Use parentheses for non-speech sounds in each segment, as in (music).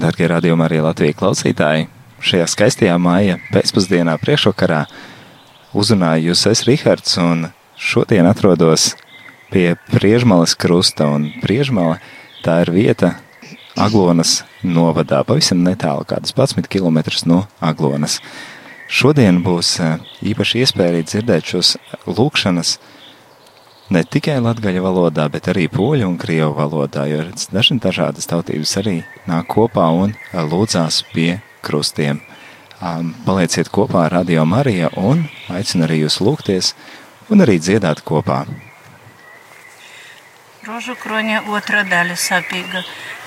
Darbie radījumā arī Latvijas klausītāji, šajā skaistajā māja pēcpusdienā priekšvakarā uzrunāju jūs es Rihards un šodien atrodos pie Priežmalas krusta Priežmala tā ir vieta Aglonas novadā, pavisam netālu, kādas 11 km no Aglonas. Šodien būs eh, īpaši iespēja arī dzirdēt šos lūkšanas ne tikai latgaļu valodā, bet arī poļu un krievu valodā, jo daži dažādas tautības arī nāk kopā un eh, lūdzās pie krustiem. Palieciet kopā ar Radio Mariju un aicinu arī jūs lūgties un arī dziedāt kopā. Rožu kroņa otra daļa sapīga.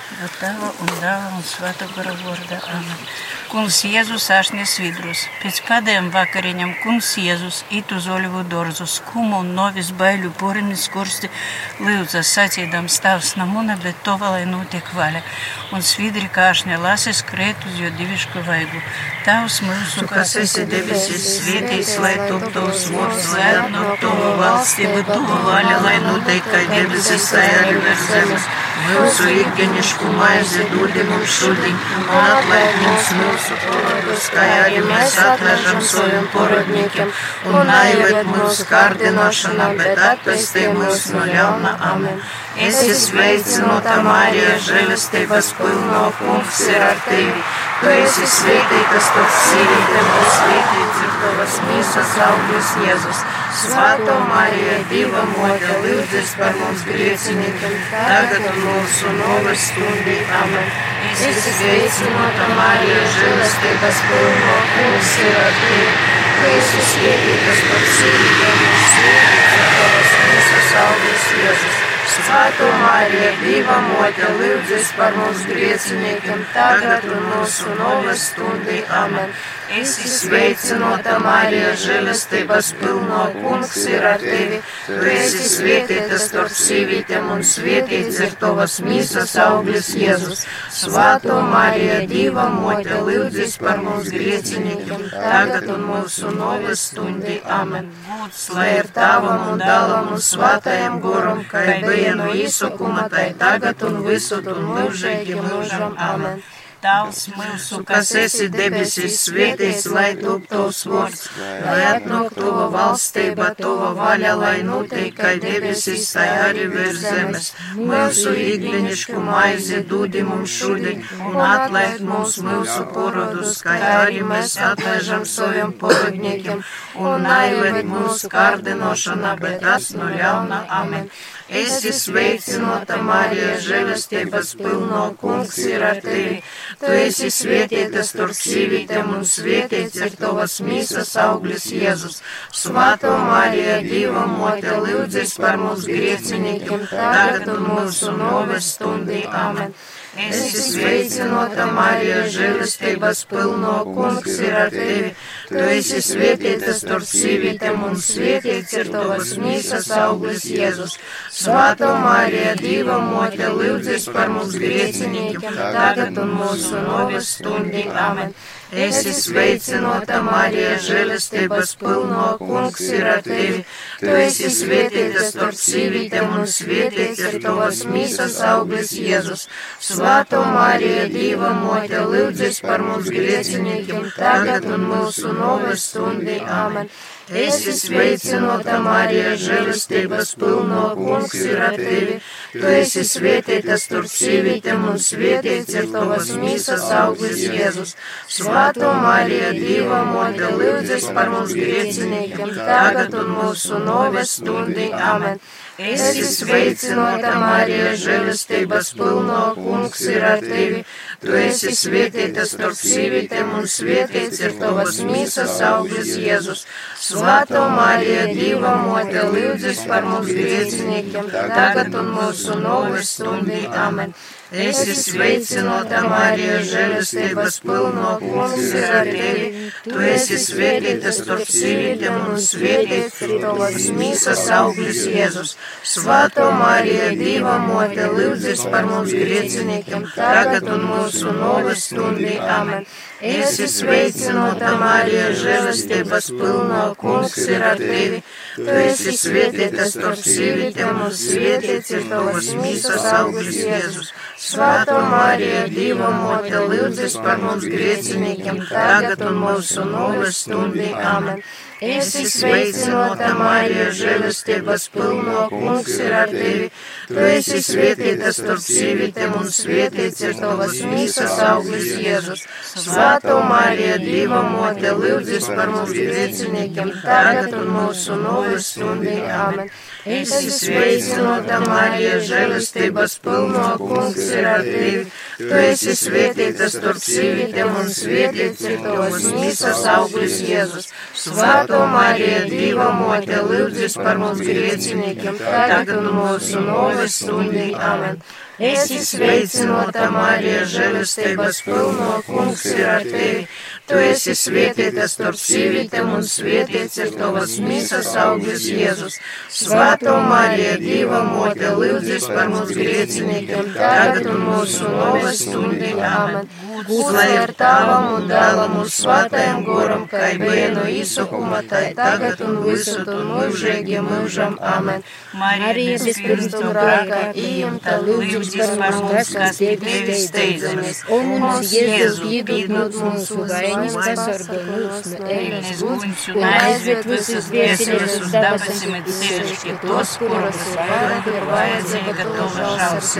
Tava un dēla un svētā gara vārdā. Amen. Kungs Jēzus āšņas vidrus. Pēc pēdējiem vakariņam kungs Jēzus it uz olivu dorzu skumu un novis baiļu porinis kursti lūdza sacīdams tavs namuna, bet to vēl notiek vaļa. Un svidri kāšņa lasis krēt uz jo divišku vaigu. Tavs mūsu, kas esi debesis, svētīts, lai top tavs vārds, lai atnāk tavu valstību, tavu vaļa, lai notiek, kā debesis, tā arī virs zemes. Mūsu ikdienišku maizi dodi mums šodien, un atlaid mums mūsu porodus, kā arī mēs atlaižam saviem porodniekiem, un naivet mūsu kārdinošanā, bet atpestī mūs no ļauna. Amen. Es esmu sveicināta Marija, žēlastības pilno kungs ir ar tevi. Tu esi svētītas starp sīvītēm, un svētīts ir tavas mīsas augļus Jēzus. Svētā Marija, Dieva mote, lūdzies par mums griecinīkiem, tagad mūsu novas stundī. Amen. Es esmu sveicināta Marija, žēlastības pilno kungs ir ar tevi. Tu esi svētītas starp sīvītēm, un svētīts ir tavas mīsas augļus Jēzus. Svētā Marija, Dieva mote, lūdzas par mums griecinīkiem, tagad un mūsu novas stundī. Amen. Es izsveicinota Marija, žēlastības pilno kungs ir ar tevi. Tu esi svētīta starp sīvītēm un svētīts ir tavas mīsas augļas Jēzus. Svētā Marija, Dieva mote, lūdzas par mums griecinīkiem, tagad un mūsu novas stundī. Amen. Lai ir tavam un dalam un svētajam goram, kā bija no īsokuma, tai tagad un visur un mūžīgi mūžam. Amen. Tavs mūsu, kas esi debesīs, svētīts, lai top tavs vārds, lai atnāk tava valstība, tava vaļa, lai notiek, kā debesīs, tā arī virs zemes. Mūsu ikdienišku maizi dūdi mums šodien, un atlaid mums mūsu porodus, kā arī mēs atlaižam saviem porodniekiem, un naivēt mūsu kārdinošanā, bet tas no ļauna. Amen. Esi sveicināta, Marija, žēlastības pilno kungs ir ar tevi. Tu esi svētīta starp sīvītēm un svētīts ir tavas mīsas auglis Jēzus. Svētā Marija, Dieva mote, lūdzas par mums griecinīkiem, tagad un mūsu noves stundī. Amen. Es esmu sveicināta, Marija, žēlastības pilno kungs ir ar tevi. Tu esi svētīta starp sīvītēm un svētīts ir tavas mīsas auglis Jēzus. Svētā Marija, Dieva mote, lūdzas par mums griecinīkiem, tagad un mūsu novis stundī. Amen. Es esmu sveicināta, Marija, žēlastības pilno kungs ir ar tevi. Tu esi svētīta starp sīvītēm un svētīts ir tavas mīsas auglis Jēzus. Svētā Marija, Dieva mote, lūdzas par mums griecinīkiem, tagad un mūsu novis stundī. Amen. Es sveicināta, Marija, žēlastības pilno kungs ir ar tevi. Tu esi svētīta starp sīvītēm un svētīts ir tavas mīsas auglis Jēzus. Svētā Marija, Dieva mote, lūdzas par mums griecinīkiem, tagad un mūsu noves stundī. Amen. Es esmu sveicināta, Marija, žēlastības pilno kungs ir ar tevi. Tu esi svētīta starp sīvītēm un svētīts ir tavas mīsas auglis Jēzus. Svētā Marija, Dieva mote, lūdzas par mums griecinīkiem, tagad un mūsu novis stundī. Amen. Es esmu sveicināta, Marija, žēlastības pilno kungs ir ar tevi. Tu esi svētīta starp sīvītēm un svētīts ir tavas mīsas auglis Jēzus. Svētā Marija, Dieva mote, lūdzas par mums griecinīkiem, tagad un mūsu noves stundī. Amen. Es sveicināta, Marija, žēlastības pilno kungs ir ar tevi. Tu esi svētīta starp sīvītēm un svētīts ir tavas mīsas auglis Jēzus. Svētā Marija, Dieva mote, lūdzas par mums griecinīkiem, tagad un mūsu nūves stundī. Amen. Esi sveicināta, Marija, žēlastības pilno, kungs ir ar tevi. Tu esi svētīta starp sīvītēm un svētīts ir tavas mīsas auglis Jēzus. Svētā Marija, Dieva mote, lūdzas par mums grēciniekiem, tagad un mūsu nūves stundī. Amen. Esi sveicināta, Marija, žēlastības pilno, kungs ir ar tevi. Tu esi svētīta starp sīvītēm un svētīts ir tavas mīsas auglis Jēzus. Svētā Marija, Dieva mote, lūdzas par mums grēciniekiem, tagad un mūsu noves stundī. Amen. Esi sveicināta, Marija, žēlastības pilno, kungs ir ar tevi. Tu esi svētīta starp sīvītēm un svētīts ir tavas mīsas auglis Jēzus. Svētā Marija, Dieva mote, lūdzas par mums grēciniekiem, tagad un mūsu noves stundī. Amen. Gūts lai ir tavam un dēlam un svētajam goram, kā bija no izsakuma, tai tagad un visur un mūžīgi mūžam. Amen. Marijas pirmstu grākā ījumta lūdzas par mums, kas pie tevis steidzamies. Un mums Jēzus iedod mūsu vainas, Nossos conosco, Ele nos guarde, Omaze от съзвестие рассудава се. медицински. Тос, порасвая, добивая за готова жалост.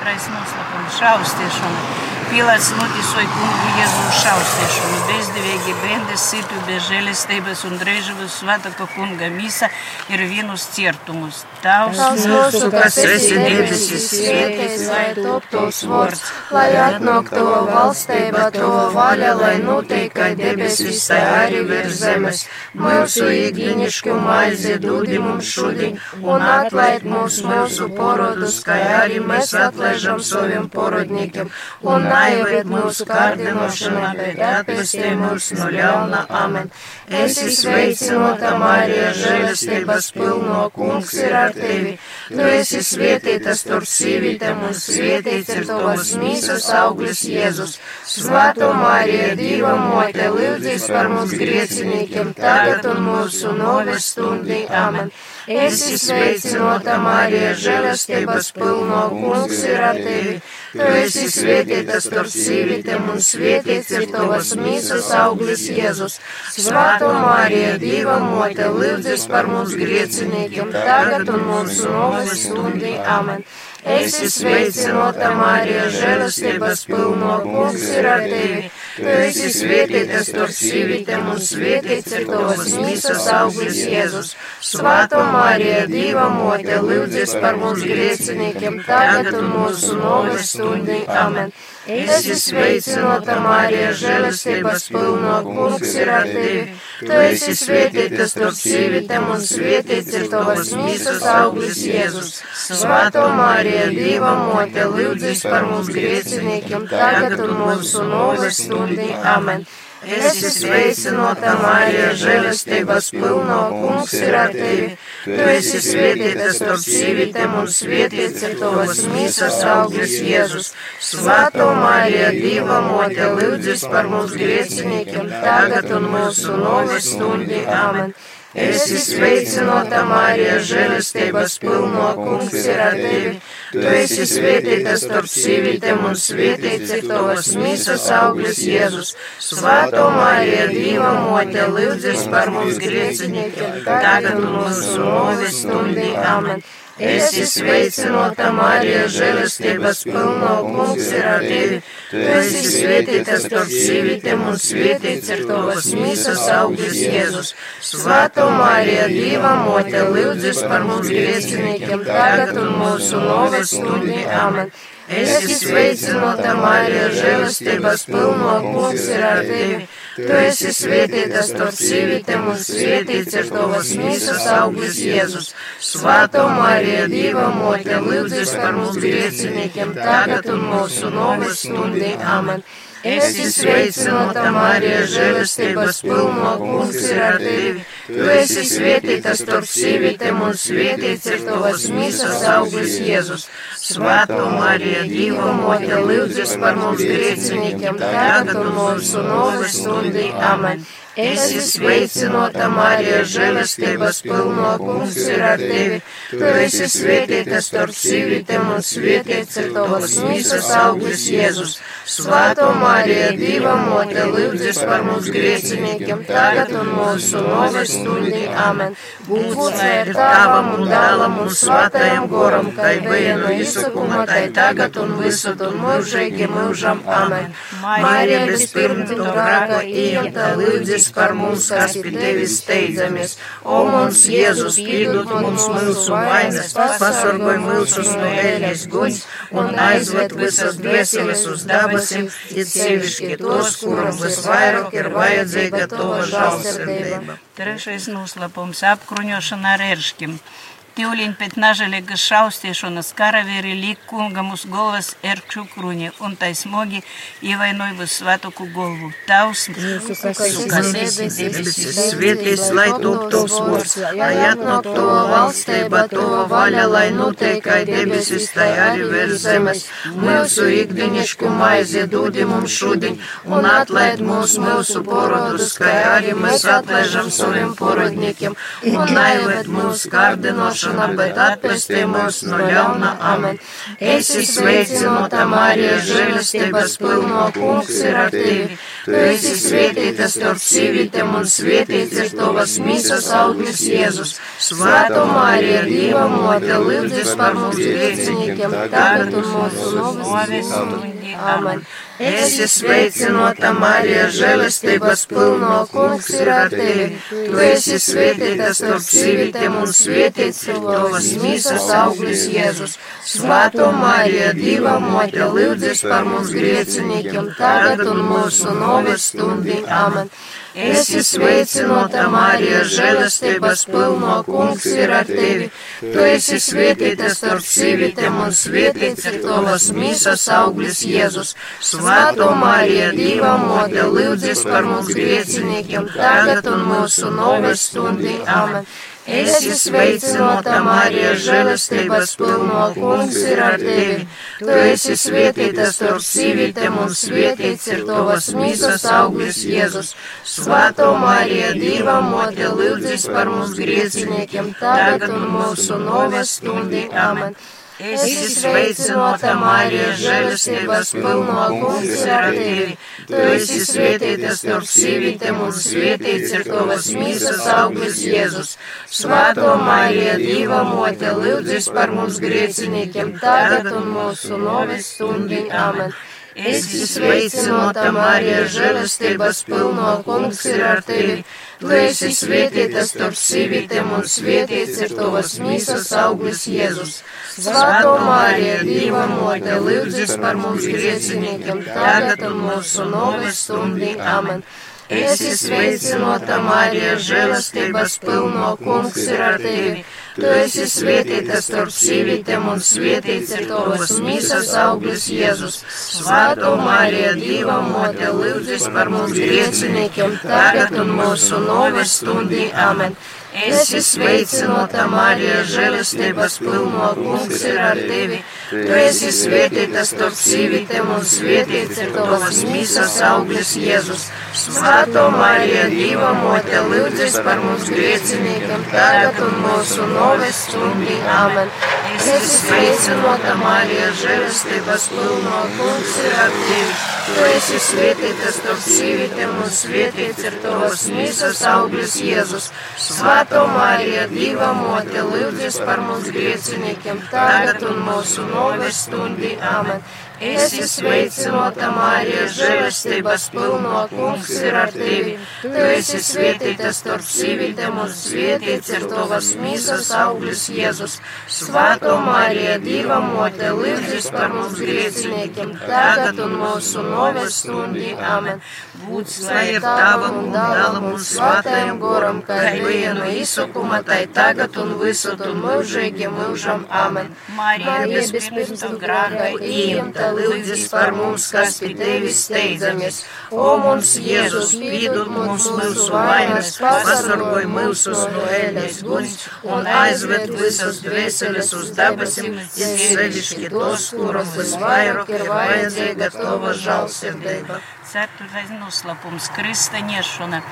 Трайсно слабо, жалост е шумно. Pilāts notisoja kungu Jēzu šaustiešanu. Bezdevīgi bendes situ bez žēlestības un drežavas svētaka kunga misa ir vienus ciertumus. Tavs mūsu, kas esi debesis, svētīts, lai top tos vārds, lai atnāk tava valstība, tava vaļa, lai notiek, kā debesis, tā arī virs zemes. Mūsu ikdienišķu maizi dūdi mums šodien, un atlaid mūs mūsu porodus, kā arī mēs atlaižam saviem porodniekiem, un naieved mūsu kārdinošanā, bet atpestī mūs no ļauna. Amen. Esi sveicināta, Marija, žēlestības pilno kungs ir ar tevi. Tu esi svētīta starp sīvītēm un svētīts ir tavas mīsas auglis Jēzus. Svētā Marija, Dieva mote, lūdzīs par mums griecinīkiem, tagad un mūsu noves stundī. Amen. Esi sveicināta, Marija, žēlestības pilno kungs ir ar tevi. Tu esi svētīta starp sīvītēm un svētīts ir tavas mīsas auglis Jēzus. Svētā Marija, Dieva mote, lūdzīs par mums griecinīkiem, tagad un mūsu noves stundī. Amen. Esi sveicināta, Marija, žēlastības pilno kungs ir ar tevi. Tu esi svētīta starp sīvītēm un svētīts ir tavas mīsas auglis Jēzus. Svētā Marija, Dieva mote, lūdzies par mums grēciniekiem, tagad un mūsu noves stundī. Amen. Esi sveicināta, Marija, žēlastības pilno kungs ir ar tevi. Tu esi svētīta starp sīvītēm un svētīts ir tavas mīsas auglis Jēzus. Svētā Marija, Dieva mote, lūdzis par mums grēciniekiem, tagad un mūsu noves stundī. Amen. Esi sveicināta, Marija, žēlastības pilno, kungs ir ar tevi. Tu esi svētīta starp sīvītēm un svētīts ir tavas mīsas auglis Jēzus. Svētā Marija, Dieva mote, lūdzis par mums grēciniekiem, tagad un mūsu noves stundī. Amen. Esi sveicināta, Marija, žēlastības pilno, kungs ir ar tevi. Tu esi svētīta starp sīvītēm un svētīts ir tavas mīsas auglis Jēzus. Svētā Marija, Dieva mote, lūdzis par mums grēciniekiem, tagad un mūsu noves stundī. Amen. Esi sveicināta, Marija, žēlastības pilno, kungs ir ar tevi. Tu esi svētīta starp sīvītēm un svētīts ir tavas mīsas auglis Jēzus. Svētā Marija, Dieva mote, lūdzis par mums grēciniekiem, tagad un mūsu noves stundī. Amen. Esi sveicināta, Marija, žēlastības pilno, kungs ir ar tevi. Tu esi svētīta starp sīvītēm un svētīts ir tavas mīsas auglis Jēzus. Svētā Marija, Dieva mote, lūdzis par mums grēciniekiem, tagad un mūsu noves stundī. Amen. Esi sveicināta, Marija, žēlastības pilno, kungs ir ar tevi. Tu esi svētīta starp sīvītēm un svētīts ir tavas mīsas auglis Jēzus. Svētā Marija, Dieva mote, lūdzis par mums grēciniekiem, tagad un mūsu noves stundī. Amen. Esi sveicināta, Marija, žēlastības pilno kungs ir ar tevi. Tu esi svētīta starp sīvītēm un svētīts ir tavas mīsas auglis Jēzus. Svētā Marija, Dieva mote, lūdzas par mums grēciniekiem, tagad un mūsu noves stundī. Amen. Būs ir tavam un dēlam un svētajam goram, kā bija no izsakuma, tai tagad un visur un mūžīgi mūžam. Amen. Marija, bezpirmtu grāka, iemta lūdzas par mums, kas pie tevis steidzamies. O mums, Jēzus, piedod mums mūsu vainas, pasargoj mūsus no ēļas guļs un aizved visas dvēseles uz dabas debesim, it sevišķi tos, kuram visvairāk ir vajadzīga tava žēlsirdība. Trešais noslēpums - apkruņošana ar ērškiem. Tūlīt pēc nažēlīgas šaustīšanas karavīri līk kungam uz galvas erkšu krūni un tai smogi ievainoja visvētoku galvu. Tavs, kas esi debesis, svētīs, lai top tavs vārds, lai atnāk tava valstība, tava vaļa, lai noteikai debesis, tai arī virs zemes. Mūsu ikdienišku maizi dūdi mums šodien un atlaid mūs mūsu porodus, kā arī mēs atlaižam saviem porodniekiem un naivēt mūsu kārdinošanu lūgšana, bet atpestī mūs no ļauna. Amen. Esi sveicināta, Marija, žēlastības pilno kungs ir ar tevi. Tu esi svētīta starp sīvītēm un svētīts ir tavas mīsas auglis Jēzus. Svētā Marija, Dieva mote, lūdzas par mums grēciniekiem, tagad un mūsu novis. Amen. Esi sveicināta, Marija, žēlastības pilno kungs ir ar tevi. Tu esi svētīta starp sīvītēm un svētīts ir tavas mīsas auglis Jēzus. Svētā Marija, Dieva mote, lūdzas par mums grēciniekiem, tagad un mūsu novis stundī. Amen. Esi sveicināta, Marija, žēlastības pilno kungs ir ar tevi. Tu esi svētīta starp sīvītēm un svētīts ir tavas mīsas auglis Jēzus. Svētā Marija, Dieva mote, lūdzas par mums grēciniekiem, tagad un mūsu noves stundī. Amen. Esi sveicināta, Marija, žēlastības pilno kungs ir ar tevi. Tu esi svētīta starp sīvītēm un svētīts ir tavas mīsas auglis Jēzus. Svētā Marija, Dieva mote, lūdzas par mums grieziniekiem, tagad un mūsu novas stundī. Amen. Esi sveicināta, Marija, žēlastības pilno kungs ir ar tevi. Tu esi svētīta starp sīvītēm un svētīts ir tavas mīsas auglis Jēzus. Svētā Marija, Dieva mote, lūdzas par mums grēciniekiem, tagad un mūsu novis stundī. Amen. Esi sveicināta, Marija, žēlastības pilno kungs ir ar tevi. Tu esi svētīta starp sīvītēm un svētīts ir tavas mīsas auglis Jēzus. Svētā Marija, Dieva mote, lūdzas par mums grēciniekiem, tagad un mūsu novis stundī. Amen. Esi sveicināta, Marija, žēlastības pilno kungs ir ar tevi. Tu esi svētīta starp sīvītēm un svētīts ir tavas mīsas auglis Jēzus. Svētā Marija, Dieva mote, lūdzas par mums grēciniekiem, tagad un mūsu noves stundī. Amen. Esi sveicināta, Marija, žēlastības pilno kungs ir ar tevi. Tu esi svētīta starp sīvītēm un svētīts ir tavas mīsas auglis Jēzus. Svētā Marija, Dieva mote, lūdzas par mums grēciniekiem, tagad un mūsu noves stundī. Amen. Esi sveicināta, Marija, žēlastības pilno kungs ir ar tevi. Tu esi svētīta starp sīvītēm un svētīts ir tavas mīsas auglis Jēzus. Svētā Marija, Dieva mote, lūdzas par mums grēciniekiem, tagad un mūsu noves stundī. Amen. Esi sveicināta, Marija, žēlastības pilno kungs ir ar tevi. Tu esi svētīta starp sīvītēm un svētīts ir tavas mīsas auglis Jēzus. Svētā Marija, Dieva mote, lūdzas par mums grēciniekiem, tagad un mūsu noves stundī. Amen. Būt slavēta tavam un dālam un svētajam goram, kā bija no izsakuma, tai tagad un visur un mūžīgi mūžam. Amen. Marija, bezpirmsta grāka, iemta lūdzis par mums, kas pie tevis steidzamies. O mums, Jēzus, piedod mums mūsu vainas, pasargoj mūsus no ēļas guļs un aizved visas dvēseles uz dabasim, ja sevišķi tos, kuram visvairāk ir vajadzīga tava žālsirdība. Ceturtais noslēpums - kristaņiešana.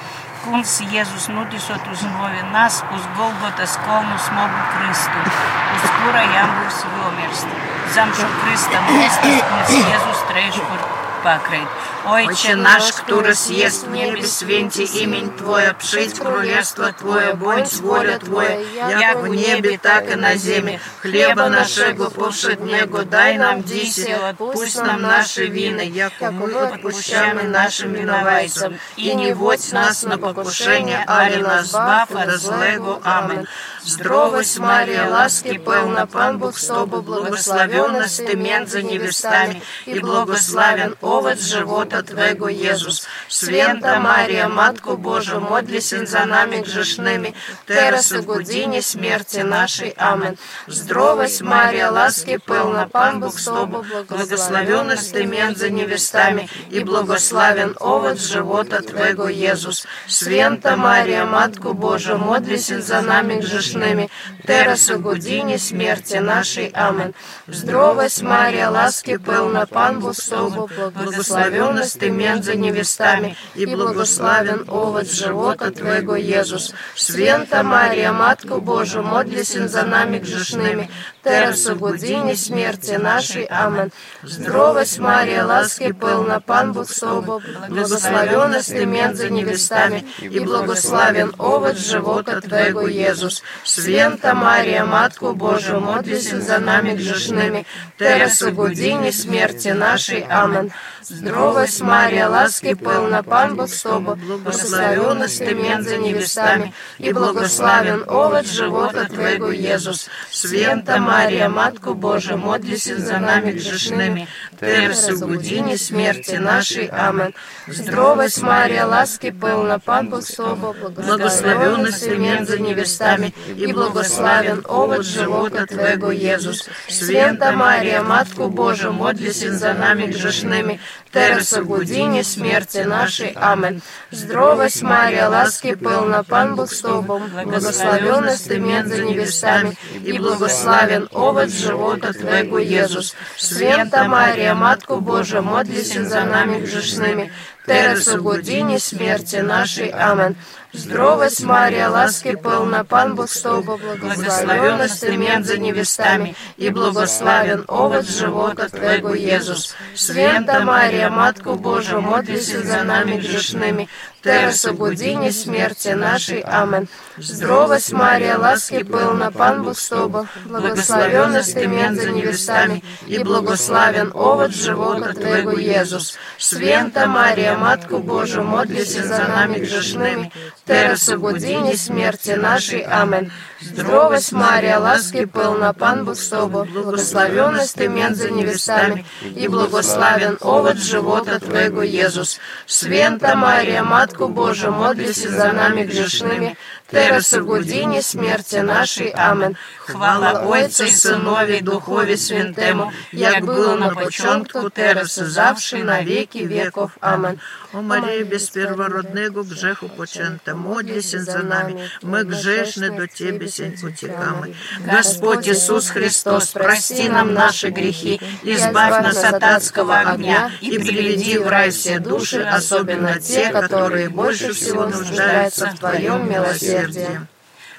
Kungs Jēzus nudisot uz novienās uz Golgotas kalnu smagu kristu, uz kura jām būs jomirst. Zem šo krista mūstas kungs Jēzus treškur pakrīt. Отче наш, который съест в небе, свенти имень Твое, пшить королевство Твое, будь воля Твоя, як в небе, так и на земле. Хлеба нашего повшеднего дай нам диси, отпусть нам наши вины, як мы отпущаем нашим виновайцам. И не водь нас на покушение, али нас бав от злего. Аминь. Здравость, Мария, ласки полна, Пан Бог с тобой, благословенна ты между невестами, и благословен овод живота Твоего, Иисус. Свята Мария, Матку Божию, модлися за нами грешными, терас и године смерти нашей. Аминь. Здравость, Мария, ласки полна, Пан Бог с тобой, благословенна ты между невестами, и благословен овод живота Твоего, Иисус. Свята Мария, Матку Божию, модлися за нами грешными, терас у годині смерти нашей. Амин. Здравость, Мария, ласки полна, Пан Бог с тобой, благословенна ты между невестами, и благословен овод живота Твоего, Иисус. Свента Мария, Матку Божию, модлися за нами грешными, тересу годині смерти нашей, Амен. Здравость, Мария, ласки пилна, Пан Бог с тобой, благословенна ты між невестами, і благословен овод живота Твоего, Иисус. Свента Мария, Матку Божию, молися за нами грешными, тересу годині смерти нашей, Амен. Здравость, Мария, ласки полна, Пан Бог с тобой, благословенна ты между невестами, и благословен овод живота Твоего, Иисус. Свента Мария, Матку Божию, модлися за нами грешными, терас у годині смерти нашей. Амин. Здравость, Мария, ласки полна, Пан Бог с тобой, благословенна ты между невестами, и благословен овод живота Твоего, Иисус. Свента Мария, Матку Божию, модлися за нами грешными, терас у годині смерти нашей. Амин. Здравость, Мария, ласки полна, Пан Бог с тобой, благословенна ты между невестами, и благословен овод живота Твоего, Иисус. Свента Мария, Матку Божию, модлися за нами грешными, терас у годині смерти нашей. Амин. Здравость, Мария, ласки полна, Пан Бог с тобой, благословенна ты между невестами, и благословен овод живота Твоего, Иисус. Свента Мария, Матку Божию, модлися за нами грешными, те освободіння смерти нашей, Амен. Здравость, Мария, ласки пылна, Пан Бог с тобой, благословенна ты між невестами, и благословен овод живота Твоего, Иисус. Свента Мария, Матку Божию, молись за нами грешными, Те освободіння смерти нашей, Амен. Здравость, Мария, ласки полна, Пан Бог с тобой, благословенна ты между невестами, и благословен овод живота Твоего, Иисус. Свента Мария, Матку Божию, модлися за нами грешными, терас у годині смерти нашей. Амин. Хвала Отця і Синові, Духові Святому, як було на початку, терас завжди на веки веков. Амин. О Марія, без первородного греху почента, модлися за нами, мы грешны до Тебе сень утекамы. Господь Иисус Христос, прости нам наши грехи, избавь нас от адского огня и приведи в рай все души, особенно те, которые больше всего нуждаются в Твоем милосердии.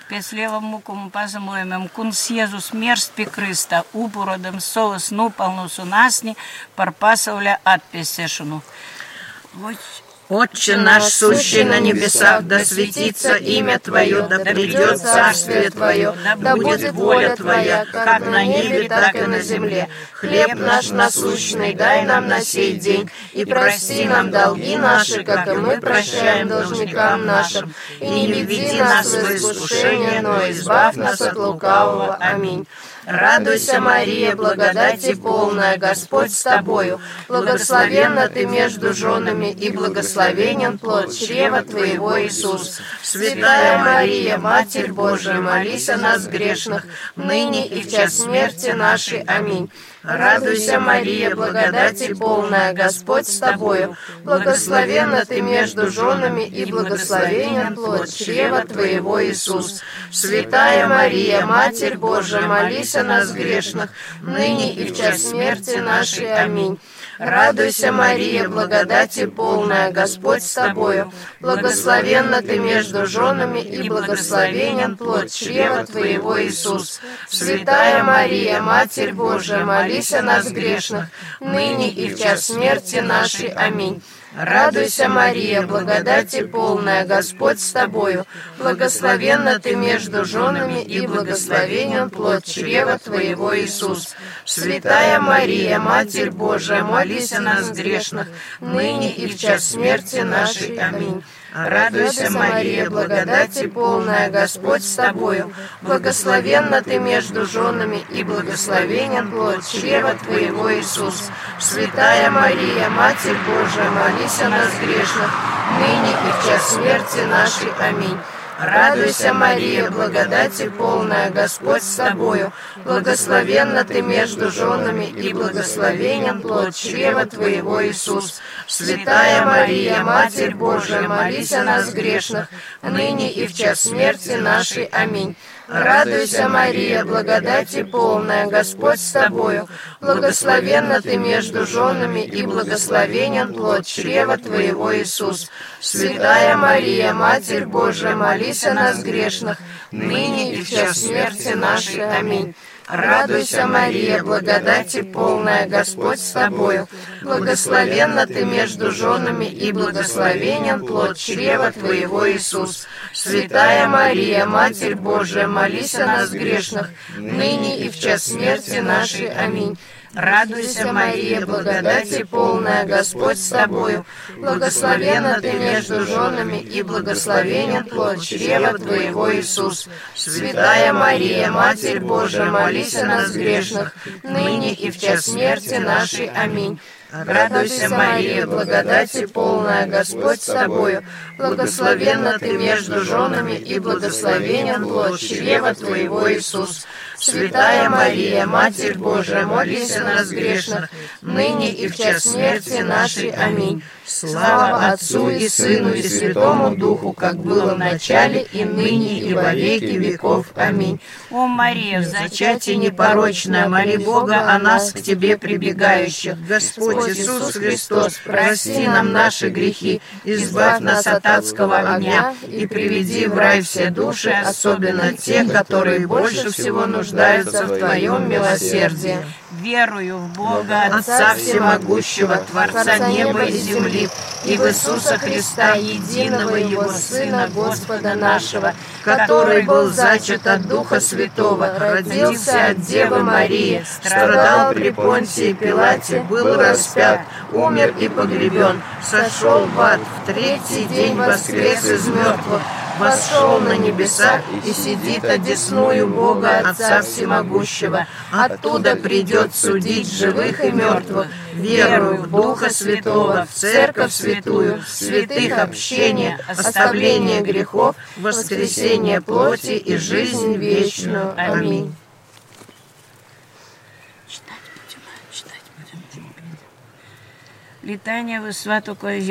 Pēc lielām mūkuma pazemojumiem kungs Jēzus mirst pie krista, upurodam savus nopelnus un asni par pasaules atpēsiešanu. Отче наш, сущий на небесах, да светится имя Твое, да придет царствие Твое, да будет воля Твоя, как на небе, так и на земле. Хлеб наш насущный дай нам на сей день, и прости нам долги наши, как и мы прощаем должникам нашим. И не веди нас в искушение, но избавь нас от лукавого. Аминь. Радуйся, Мария, благодати полная, Господь с тобою. Благословенна ты между женами, и благословенен плод чрева твоего, Иисус. Святая Мария, Матерь Божия, молись о нас грешных, ныне и в час смерти нашей. Аминь. Радуйся, Мария, благодати полная, Господь с тобою. Благословенна ты между женами, и благословенен плод чрева твоего, Иисус. Святая Мария, Матерь Божия, молись о нас грешных, ныне и в час смерти нашей. Аминь. Радуйся, Мария, благодати полная, Господь с тобою. Благословенна ты между женами, и благословенен плод чрева твоего, Иисус. Святая Мария, Матерь Божия, молись о нас грешных, ныне и в час смерти нашей. Аминь. Радуйся, Мария, благодати полная, Господь с тобою. Благословенна ты между женами, и благословенен плод чрева твоего, Иисус. Святая Мария, Матерь Божия, молись о нас грешных, ныне и в час смерти нашей. Аминь. Радуйся, Мария, благодати полная, Господь с тобою. Благословенна ты между женами, и благословенен плод чрева твоего, Иисус. Святая Мария, Матерь Божия, молись о нас грешных, ныне и в час смерти нашей. Аминь. Радуйся, Мария, благодати полная, Господь с тобою. Благословенна ты между женами, и благословенен плод чрева твоего, Иисус. Святая Мария, Матерь Божия, молись о нас грешных, ныне и в час смерти нашей. Аминь. Радуйся, Мария, благодати полная, Господь с тобою. Благословенна ты между женами, и благословенен плод чрева твоего, Иисус. Святая Мария, Матерь Божия, молись о нас грешных, ныне и в час смерти нашей. Аминь. Радуйся, Мария, благодати полная, Господь с тобою. Благословенна ты между женами, и благословенен плод чрева твоего, Иисус. Святая Мария, Матерь Божия, молись о нас грешных, ныне и в час смерти нашей. Аминь. Радуйся, Мария, благодати полная, Господь с тобою. Благословенна ты между женами, и благословенен плод чрева твоего, Иисус. Святая Мария, Матерь Божия, молись о нас грешных, ныне и в час смерти нашей. Аминь. Радуйся, Мария, благодати полная, Господь с тобою. Благословенна ты между женами, и благословенен плод чрева твоего, Иисус. Святая Мария, Матерь Божия, молись о нас грешных, ныне и в час смерти нашей. Аминь. Слава Отцу и Сыну и Святому Духу, как было в начале, и ныне, и во веки веков. Аминь. О, Мария, в Зачатие непорочное, моли Бога о нас к Тебе прибегающих. Господь Иисус Христос, прости нам наши грехи, избавь нас от адского огня и приведи в рай все души, особенно те, которые больше всего нуждаются в Твоем милосердии. Верую в Бога, Отца Всемогущего, Творца неба и земли, и в Иисуса Христа, единого Его Сына, Господа нашего, который был зачат от Духа Святого, родился от Девы Марии, страдал при Понтии Пилате, был распят, умер и погребен, сошел в ад, в третий день воскрес из мертвых, вошел на небеса и сидит одесную Бога Отца Всемогущего. Оттуда придет судить живых и мертвых. Верую в Духа Святого, в Церковь Святую, в святых общение, оставление грехов, воскресение плоти и жизнь вечную. Аминь. Літання ви святокою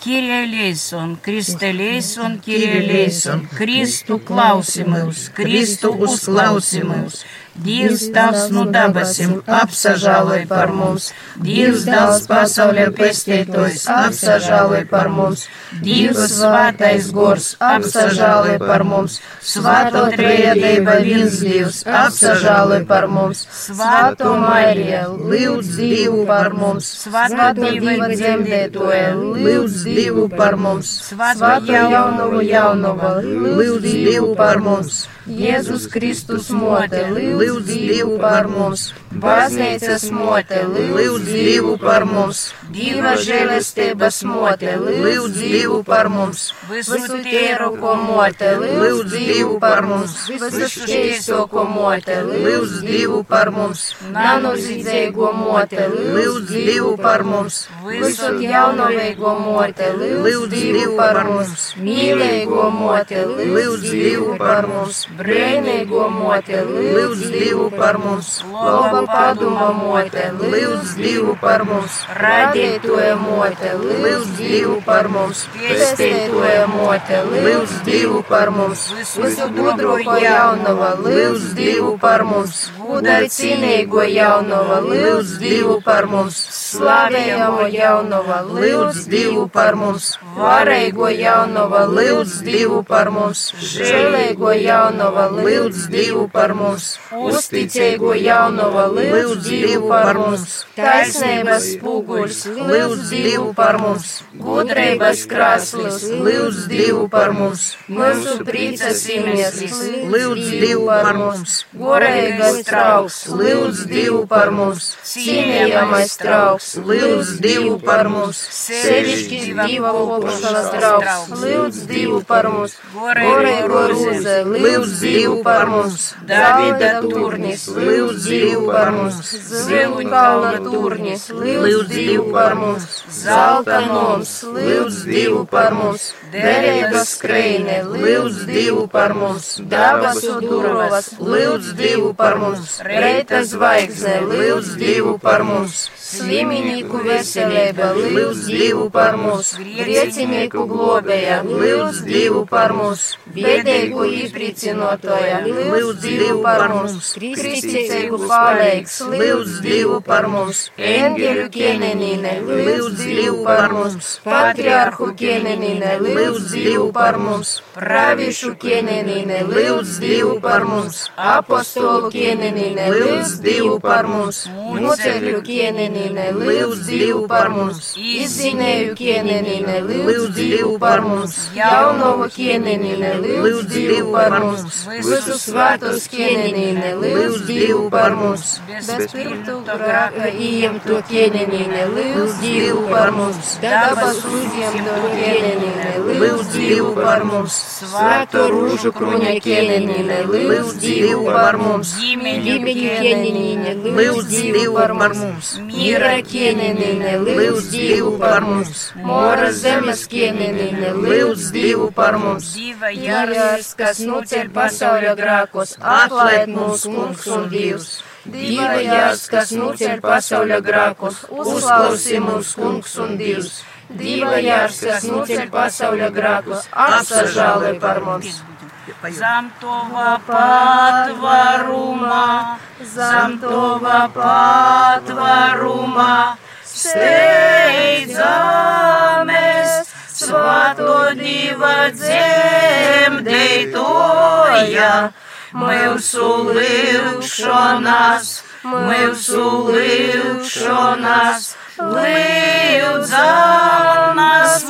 Kyrie eleison, Kriste eleison, Kyrie eleison, Kristu klausimus, Kristu uzklausimus. Kristu uzklausimus. Dievs tavs nu dabasim, apsažāloj par mums. Dievs dēls pasaules pestītājs, apsažāloj par mums. Dievs svētais gors, apsažāloj par mums. Svēto trejadība viens Dievs, apsažāloj par mums. Svēto Marija, lūdz Dievu par mums. Svēto Dieva dzemdētoja, lūdz Dievu par mums. Svēto jaunavu jaunavu, lūdz Dievu par mums. Jēzus Kristus mote, lūdz Dievu par mums. Baznīcas mote, lūdz Dievu par mums, Dieva žēlestības mote, lūdz Dievu par mums, visu tieroko mote, lūdz Dievu par mums, visu šķiesoko mote, lūdz Dievu par mums, nanozīdzīgo mote, lūdz Dievu par mums, visu jaunovīgo mote, lūdz Dievu par mums, mīlīgo mote, lūdz Dievu par mums, brēnīgo mote, lūdz Dievu par mums, laba paduma mote, lūdz Dievu par mums, radītoja mote, lūdz Dievu par mums, pestītoja mote, lūdz Dievu par mums, visu gudroko jaunava, lūdz Dievu par mums, gudri cīnīgo jaunava, lūdz Dievu par mums, slavējamo jaunava, lūdz Dievu par mums, varīgo jaunava, lūdz Dievu par mums, žēlīgo jaunava, lūdz Dievu par mums, uzticīgo jaunava, lūdz Dievu par mums, taisnības spoguļs, lūdz Dievu par mums, gudrības krāslis, lūdz Dievu par mums, mūsu prīcas iemesls, lūdz Dievu par mums, gorīgas trauks, lūdz Dievu par mums, cienījamais trauks, lūdz Dievu par mums, sevišķis Dieva opošanas trauks, lūdz Dievu par mums, gorīgo rūze, lūdz Dievu par mums, Davida turnis, lūdz Dievu par mums, zilu kalna turnis, lūdz Dievu par mums, zelta noms, lūdz Dievu par mums, derības skrējne, lūdz Dievu par mums, dabas durvas, lūdz Dievu par mums, reita zvaigzne, lūdz Dievu par mums, slimnieku veselība, lūdz Dievu par mums, griecinīku globēja, lūdz Dievu par mums, biedēgu īpricinotoja, lūdz Dievu par mums, kristīcīgu palīgs, lūdz Dievu par mums, eņģeļu ķēnenīne, lūdz Dievu par mums, patriarhu ķēnenīne, lūdz Dievu par mums, pravišu ķēnenīne, lūdz Dievu par mums, apostolu ķēnenīne, lūdz Dievu par mums, muceļu ķēnenīne, lūdz Dievu par mums, izzinēju ķēnenīne, lūdz Dievu par mums, jaunovu ķēnenīne, lūdz Dievu par mums, visu svētos ķēnenīne, lūdz Dievu par mums, bez pirtu grāka ījemto ķēnenīne, lūdz Dievu par mums, dabas uzņemto ķēnenīne, lūdz Dievu par mums, svēto rūžu kruņa ķēnenīne, lūdz Dievu par mums, ģimeņu ķēnenīne, lūdz Dievu par mums, mīra ķēnenīne, lūdz Dievu par mums, mora zemes ķēnenīne, lūdz Dievu par mums, Dieva Jārs, kas nuceļ pasaulio grākos, atlaid mūs, kungs un Dievs. Dieva jārs, kas nuceļ pasaulio grākos, uzklausī mūs, kungs un Dievs. Dieva jārs, kas nuceļ pasaulio grākos, apsažālē par mums. Zem tova patvarumā, zem tova patvarumā, steidzamies, svēto diva dzemdētoja, mūsu lūkšanas, mūsu lūkšanas, līdzanas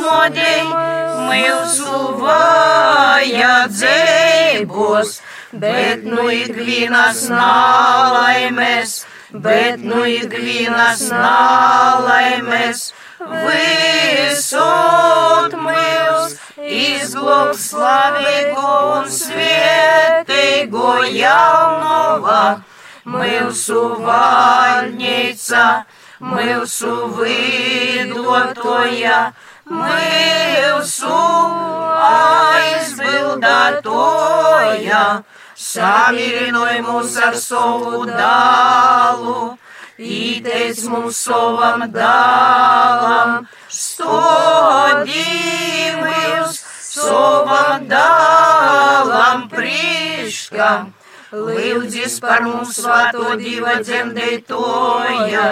modei, mūsu vajadzībos, bet nu ikvienas nalaimes, bet nu ikvienas nalaimes, visot mūs izglābs slavīgo un svētīgo jaunova, mūsu vaļņīca, mūsu vidotoja, mūsu aizbildātoja, samirinoja mūs ar savu dālu, īteic mums savam dālam, stodīmies savam dālam priekškam, lūdzis par mums svāto diva dzemdētoja,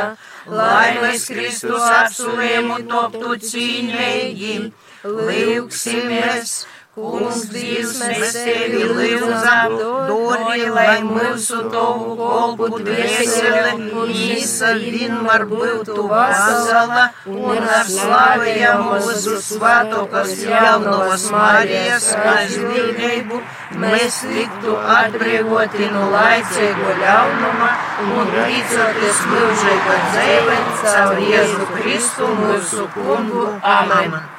lai mēs Kristus apsulēmu toptu cīņēji, lūksimies, Kungs, Dievs, mēs tevi lūdzam, dori, lai mūsu tavu kolpu dvēseli un visa vienmēr būtu vasala un ar slavējam mūsu svatokas jaunovas Marijas aizlīdību, mēs tiktu atbrīvoti no laicīgo ļaunuma un rīcoties mūžīga dzīve caur Jēzu Kristu mūsu kungu. Amen.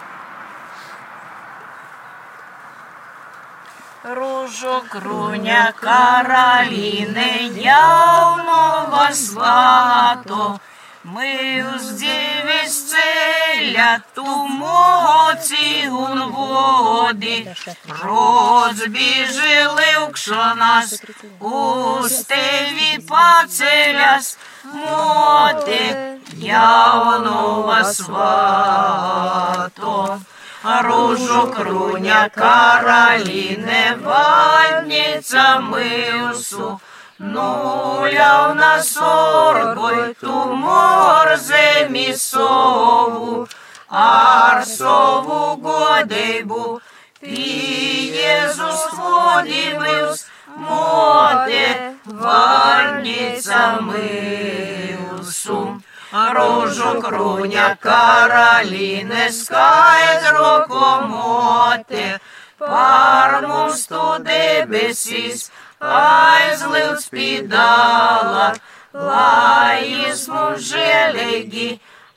Ружо круня каролины явного свато, Ми уздівість целя ту моці гун води, розбіжили укшо нас, у стеві пацеляс, моти явного свато. Ружу круня кароліне ванниця милсу, нуля в нас оргой ту морзе місову, арсову годейбу, Єзус водимиус, моте ванниця милсу. Рожу круня кароліне скайдро комоте, пармус ту дебесис, aizlūdz pīdāla, lai esmu žēlīgi,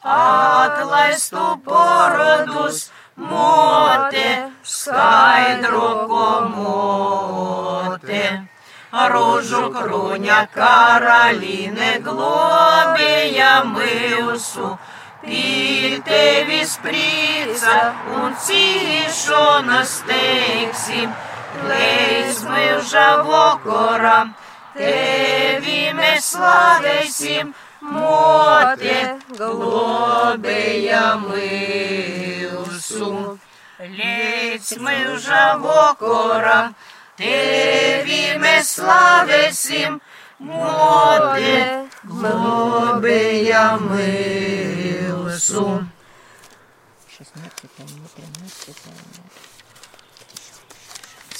atlaistu porodus, mote, skaidro komote. рожу круня Каролины глобия мыусу, Пите висприца, у тишо на стексим, Лейс мы жавокорам, те виме славесим, Моте глобия мыусу. Лейс мы жавокорам, tevi mēs slavēsim, mote globēja mūsu. 16.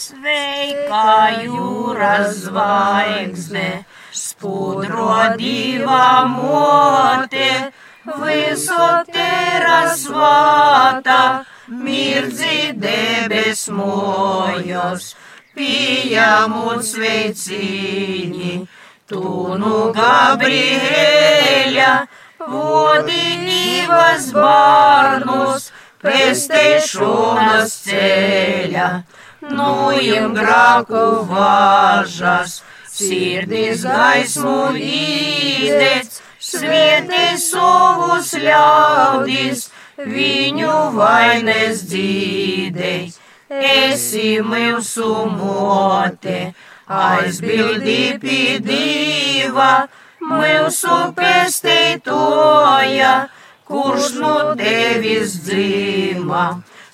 Sveika jūras zvaigzne, spudro divā mote, visotera svāta, mirdzi debes mojos, pieņemot sveicīņi, tu nu Gabriēļa, vodinības bārnus, pestēšanas ceļa. Nu im grāku vāžas, sirdis gaismu īdēc, svietī savus ļaudis, viņu vainas dzīdei, esi mūsu mote, aizbildī pie diva, mūsu pesteitoja, kurš no tevis dzīva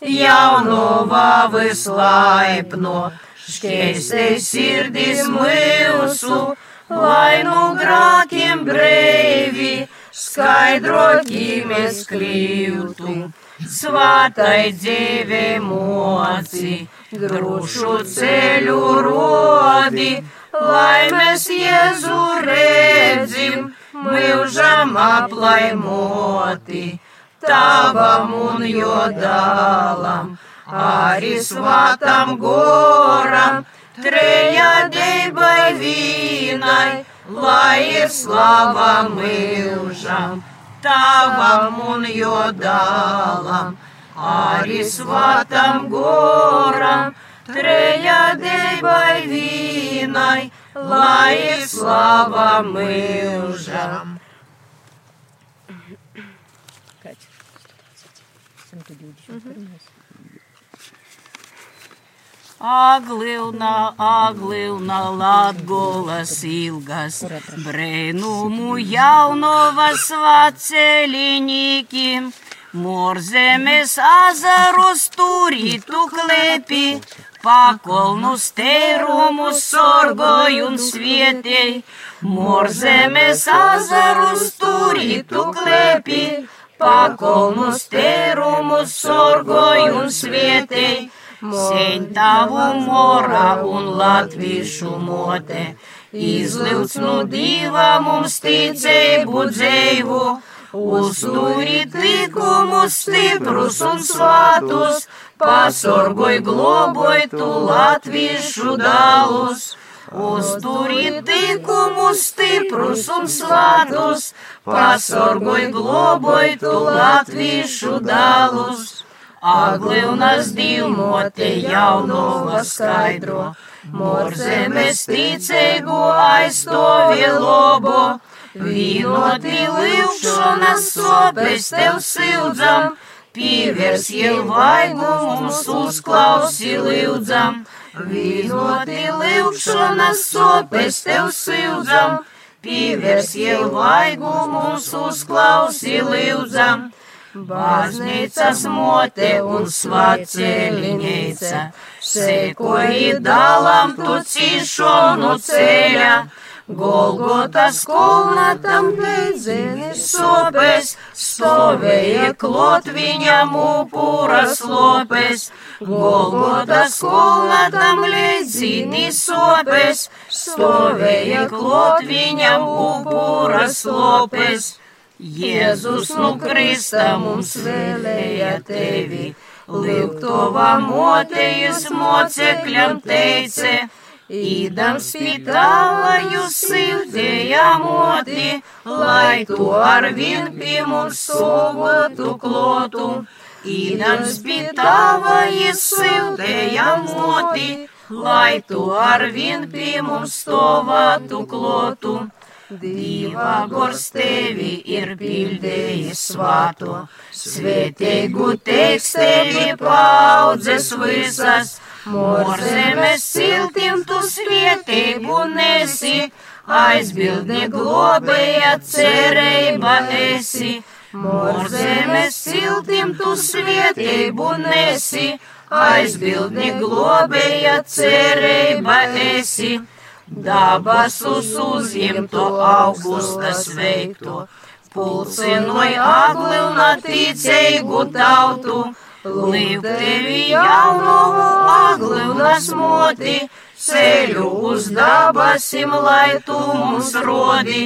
jaunuvā vislaipno, šķēstei sirdis mūsu, lai no grākiem brēvi, skaidrotīmies kļūtu. Svātai dzīvē moci, grušu ceļu rodi, lai mēs Jēzu redzim, mūžam aplaimoti tavam un jodalam, arī svatam goram, trejādībai vīnai, lai ir slava mūžam, tavam un jodalam, arī svatam goram, trejādībai vīnai, lai ir slava mūžam. 121. Aglilna, aglilna, latgolas ilgas, brēnumu jaunovas vaceļinikim, morzemes azarus turītu klepi, pakolnus teirumus sorgoju un svietei, morzemes azarus turītu klepi, pakolnus tērumus sorgoju un svietei, Sēņ tavu morā un latviešu mote, izlūdz no dieva mums ticēbu dzēvu, uzturīt likumus stiprus un svātus, pasorgoj globoj tu latviešu dalus. Uzturīt likumus stiprus un svātus, pasorgoj globoj tu latviešu dalus. Aglivnas divmote jaunova skaidro, morzemes ticēgu aizstovie lobo, vienoti līvšanas sopes tev sildzam, pievērs jau vaigu mums uzklausi līdzam, vienoti līvšanas sopes tev sildzam, pievērs jau vaigu mums uzklausi līdzam. Baznīcas mote un svāceļņēca, sekoji dalam tu cīšonu ceļa, Golgotas kolna tam beidzinis sopes, stovēja klot viņam upuras lopes. Golgotas kolna tam beidzinis sopes, stovēja klot viņam upuras lopes. Jēzus no nu Krista mums vēlēja tevi, Lietuvā motejas mocekļam teica, Īdams pie tava jūs siltēja moti, lai tu ar vien pie mums sovotu klotu. Īdams pie tava jūs siltēja moti, lai tu ar vien pie mums stovātu klotu. Dieva gors tevi ir pildējis svāto, svētīgu tekstēvi paudzes visas, morzemes siltim tu svētību nesi, aizbildni globēja cerība esi, morzemes siltim tu svētību nesi, aizbildni globēja cerība esi. Dabasus uzņemto augusta sveikto, pulcinoja agli un attīcēju tautu, līp tevi jaunovu agli un asmoti, ceļu uz dabasim, lai tu mums rodi.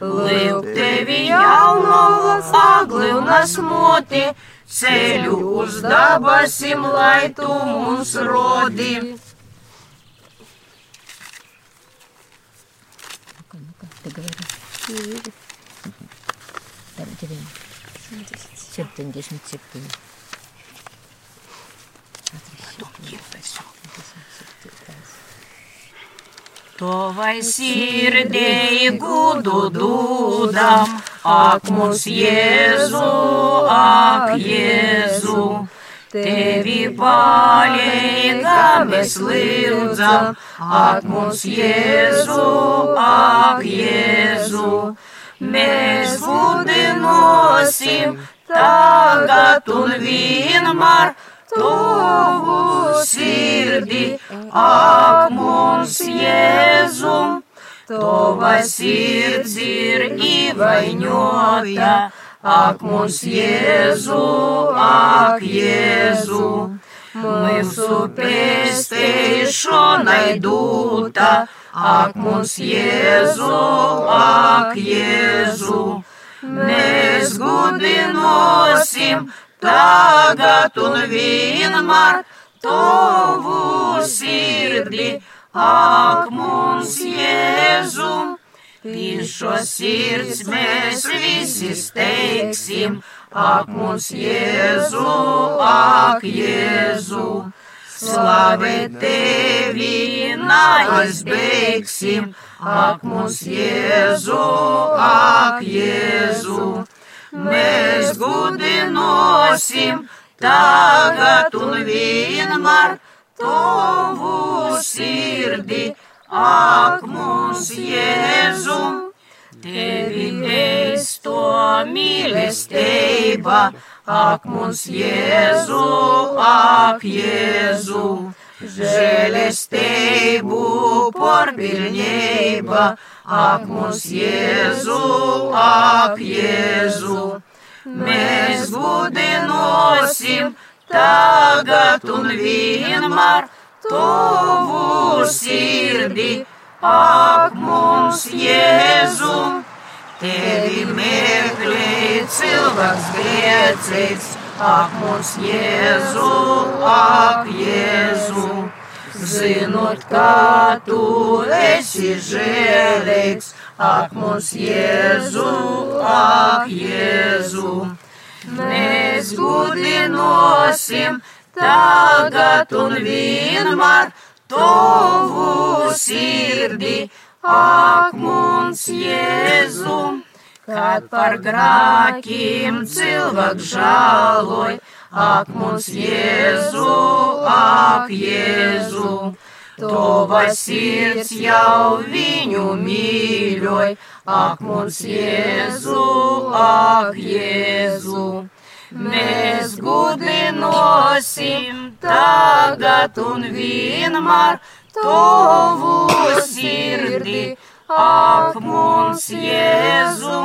Līp tevi jaunovu agli un asmoti, ceļu uz dabasim, lai tu mums rodi. поговорить? Не вижу. Там деревня. Чертень, десять чертень. Потом кирпи. Товай сирдей гуду дудам, Акмус Езу, ак Езу. Tevi paļēgā mēs lūdzam, ak mums Jēzu, ak Jēzu. Mēs budinosim tagad un vienmēr tuvu sirdi, ak mums Jēzu. Tova sirds ir įvainiota Ak, mums Jēzu, ak, Jēzu, mūsu pēstēšanai dūta, ak, mums Jēzu, ak, Jēzu, mēs gudinosim tagad un vienmēr tavu sirdi, ak, mums Jēzu. Tīšo sirds mēs visi steigsim, ak mums Jēzu, ak Jēzu. Slavēt tevi neizbeigsim, ak mums Jēzu, ak Jēzu. Mēs gudinosim tagad un vienmēr tavu sirdi ak mums Jēzu, tevi mēs to mīlestība, ak mums Jēzu, ak Jēzu. Žēlestību porpilnība, ak mums Jēzu, ak Jēzu. Mēs budinosim tagad un vienmēr tuvu sirdi, ak mums Jēzu. Tevi meklē cilvēks grēcīgs, ak mums Jēzu, ak Jēzu. Zinot, kā tu esi žēlīgs, ak mums Jēzu, ak Jēzu. Mēs gudinosim tagad un vienmēr tuvu sirdi, ak mums Jēzu. Kad par grākiem cilvēks žāloj, ak mums Jēzu, ak Jēzu. Tova sirds jau viņu mīļoj, ak mums Jēzu, ak Jēzu. Mēs gudinosim tagad un vienmēr Tovu sirdi, ak mums Jēzu.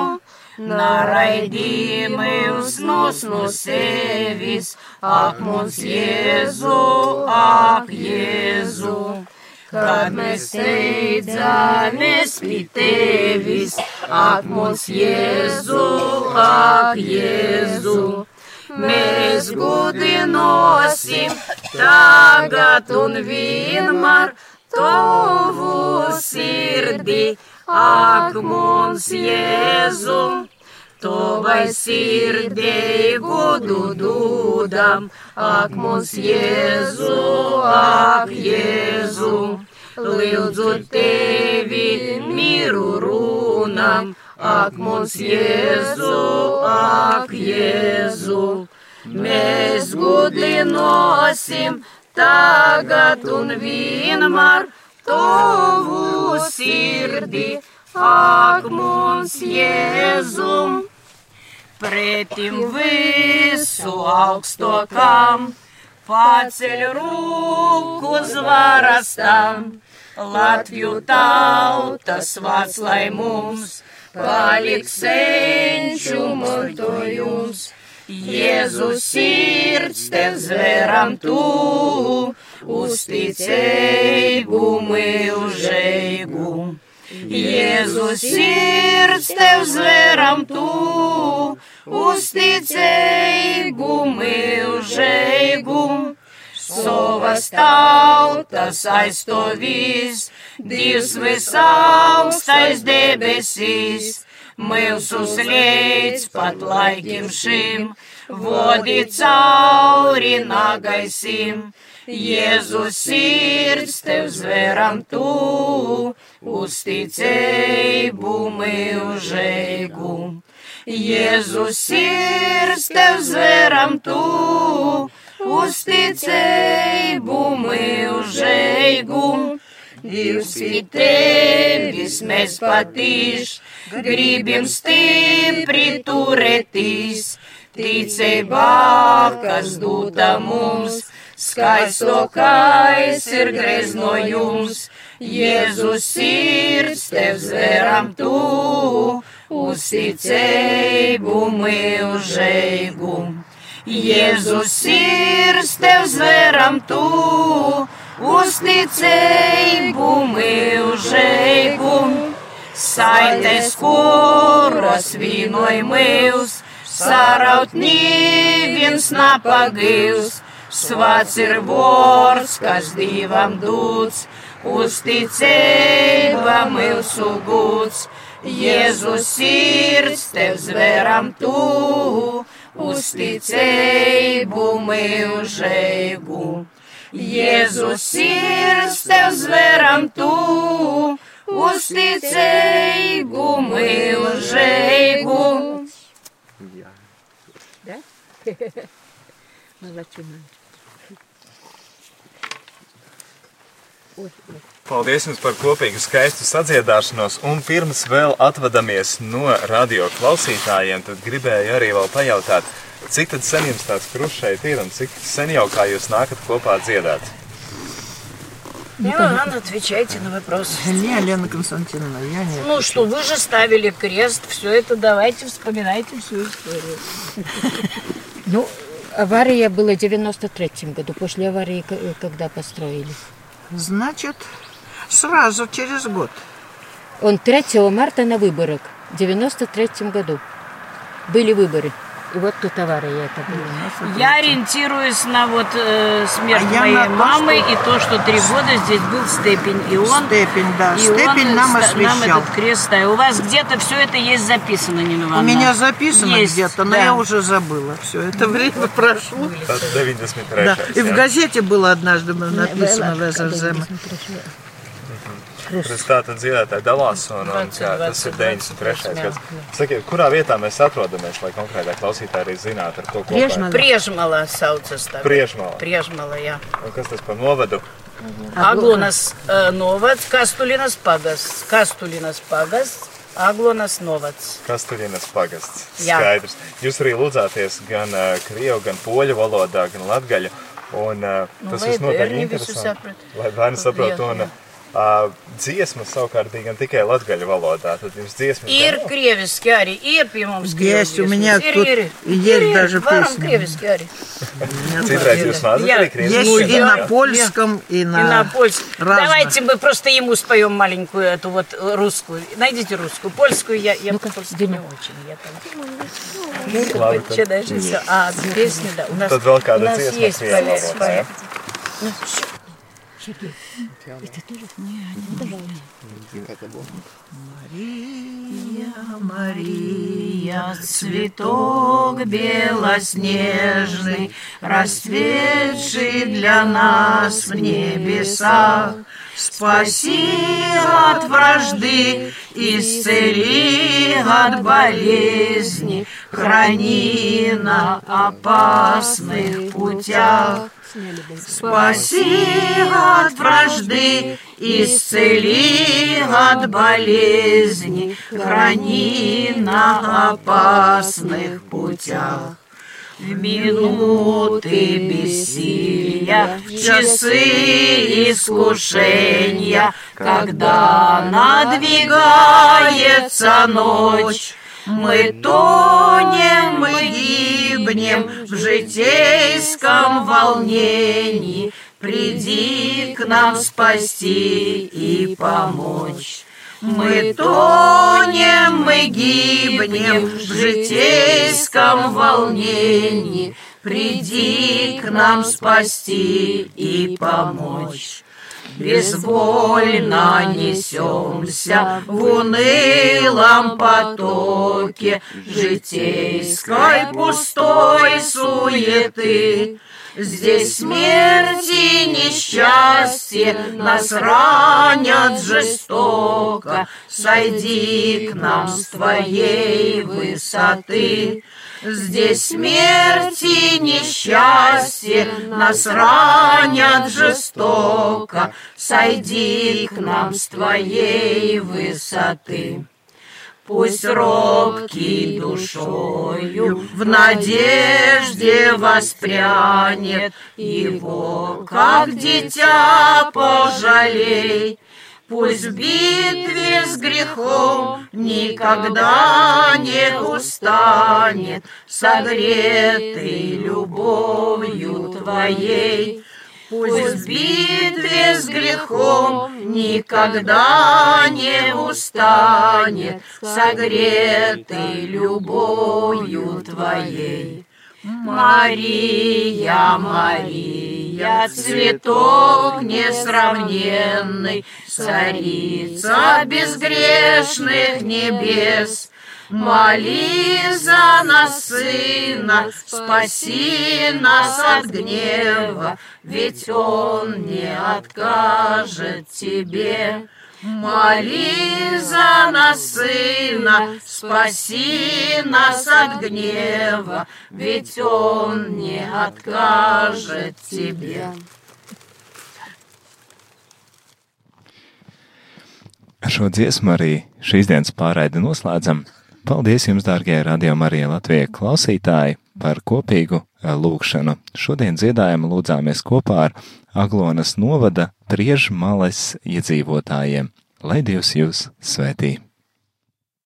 Naraidī mūs nos no sevis, ak mums Jēzu, ak Jēzu. Kad mēs steidzamies pie tevis, ak mums Jēzu, ak Jēzu. Mēs gudinosim. Tagad un vienmēr tavu sirdi. Ak mums Jēzu, to vai sirdēji godu dūdam, ak mums Jēzu, ak Jēzu, lūdzu tevi miru runam, ak mums Jēzu, ak Jēzu. Mēs gudinosim tagad un vienmēr tavu sirdi, ak mums Jēzum, pretim visu augstokam, paceļ rūku zvarastam, Latviju tautas vārds, lai mums paliks senču montojums. Jēzus sirds tev zveram tu, uzticību milžīgu. Jēzus sirds tev zveram tu, uzticību milžīgu. Savas tautas aizstovīs, Dievs visaugstais debesīs, mūsu slēdz pat laikim šim, vodi cauri nagaisim. Jēzus sirds tev zveram tu, uzticību milžīgu. Jēzus sirds tev zveram tu, uzticību milžīgu. Dievs ir tevis, mēs patīš, gribam stipri turētīs, ticībā, kas dūta mums, skaistokais ir greznojums, Jēzus sirds tev zveram tu, uzticību milžīgu. Jēzus sirds tev zveram tu, uzticību milžīgu. Saites, kuras vīnoj mūs, saraut nīviens napagīvs, svāts ir vārds, kas divam dūts, uzticība mūsu gūts. Jēzus sirds tev zveram tu, Пусти цейбу, ми у жейбу, Єзусірсте зверам ту, Пусти цейбу, ми у жейбу. (laughs) Молодчина. Ой, ой. Paldies jums par kopīgu skaistu sadziedāšanos, un pirms vēl atvadamies no radio klausītājiem, tad gribēju arī vēl pajautāt, cik tad sen jums tāds krušs šeit ir, un cik sen jau kā jūs nākat kopā dziedāt? Не надо отвечайте на вопросы. (laughs) Не, Лена Константиновна, я не Ну что, вы же ставили крест, все это давайте вспоминайте всю историю. (laughs) Ну, Авария была в 93 году, после аварии, когда построили. Значит, сразу через год. Он 3 марта на выборах в 93 году. Были выборы. И вот тут авария это была. Я ориентируюсь на вот э, смерть А я моей то, мамы что- и то, что три года здесь был степень. И он, Степень, да. и Степень он нам освещал. этот крест ставил. У вас где-то все это есть записано, Нина У Ивановна? меня записано Есть, где-то, но да. я уже забыла. Все это время прошло. 93. Да. И в газете было однажды написано ВЗЗМ. Tas Rezultāti un dziedātāji dalās, un, un kā, tas ir 93. gads. Sakiet, kurā vietā mēs atrodamies, lai konkrētā klausītāja arī zinātu, ar ko kopā? Priežmalā. Priežmalā saucas tagad. Priežmalā. Priežmalā, jā. Un kas tas par novadu? Aglonas uh, novads, Kastulinas pagasts. Kastulinas pagasts. Aglonas novads. Kastuļinas pagasts. Jā. Skaidrs. Jūs arī lūdzāties gan uh, krievu, gan poļu valodā, gan latgaļu. Un, uh, nu, tas nu, visnotaļ interesanti. Lai bērni saprot. Un, uh, uh, dziesmas savukārt bija gan tikai latgaļu valodā. Tad jums dziesmas Ir gan- krieviski arī, ir pie mums Есть, у krievu меня dziesmas. тут ir, ir, есть ir, даже krieviski arī. Citreiz jūs Jā. arī krievu. Есть Ну, и на польском, и И на... польском. разных. Давайте мы просто ему споем маленькую эту вот э, русскую. Найдите русскую. Польскую я, я по-польски не очень. Я там... Labi, Ну, дальше все? А, песни, да. У нас, Tad vēl у kāda нас dziesma есть Сергей, и ты тоже? Нет, не даже. Мария цветок белоснежный, расцветший для нас в небесах. Спаси от вражды, исцели от болезни, храни на опасных путях. Спаси от вражды, исцели от болезни, храни на опасных путях. В минуты бессилия, в часы искушения, когда надвигается ночь, мы тонем, мы гибнем в житейском волнении. Приди к нам спасти и помочь. Мы тонем, мы гибнем в житейском волнении. Приди к нам спасти и помочь. Безвольно несемся в унылом потоке житейской пустой суеты. Здесь смерть и несчастье нас ранят жестоко. Сойди к нам с твоей высоты. Здесь смерть и несчастье нас ранят жестоко. Сойди к нам с твоей высоты. Пусть робкий душою в надежде воспрянет его, как дитя пожалей. Пусть в битве с грехом никогда не устанет, согретый любовью твоей. Пусть в битве с грехом никогда не устанет, согретый любовью твоей. Мария, Мария, цветок несравненный, царица безгрешных небес. Моли за нас, Сына, спаси нас от гнева, ведь Он не откажет тебе. Моли за нас, Сына, спаси нас от гнева, ведь Он не откажет тебе. Ar šo dziesmu arī šīs dienas pārraidi noslēdzam. Paldies jums, dārgie radio Marija Latvijas klausītāji, par kopīgu eh, lūgšanu. Šodien dziedājumu lūdzāmies kopā ar Aglonas novada Priežmales iedzīvotājiem. Lai Dievs jūs svētī!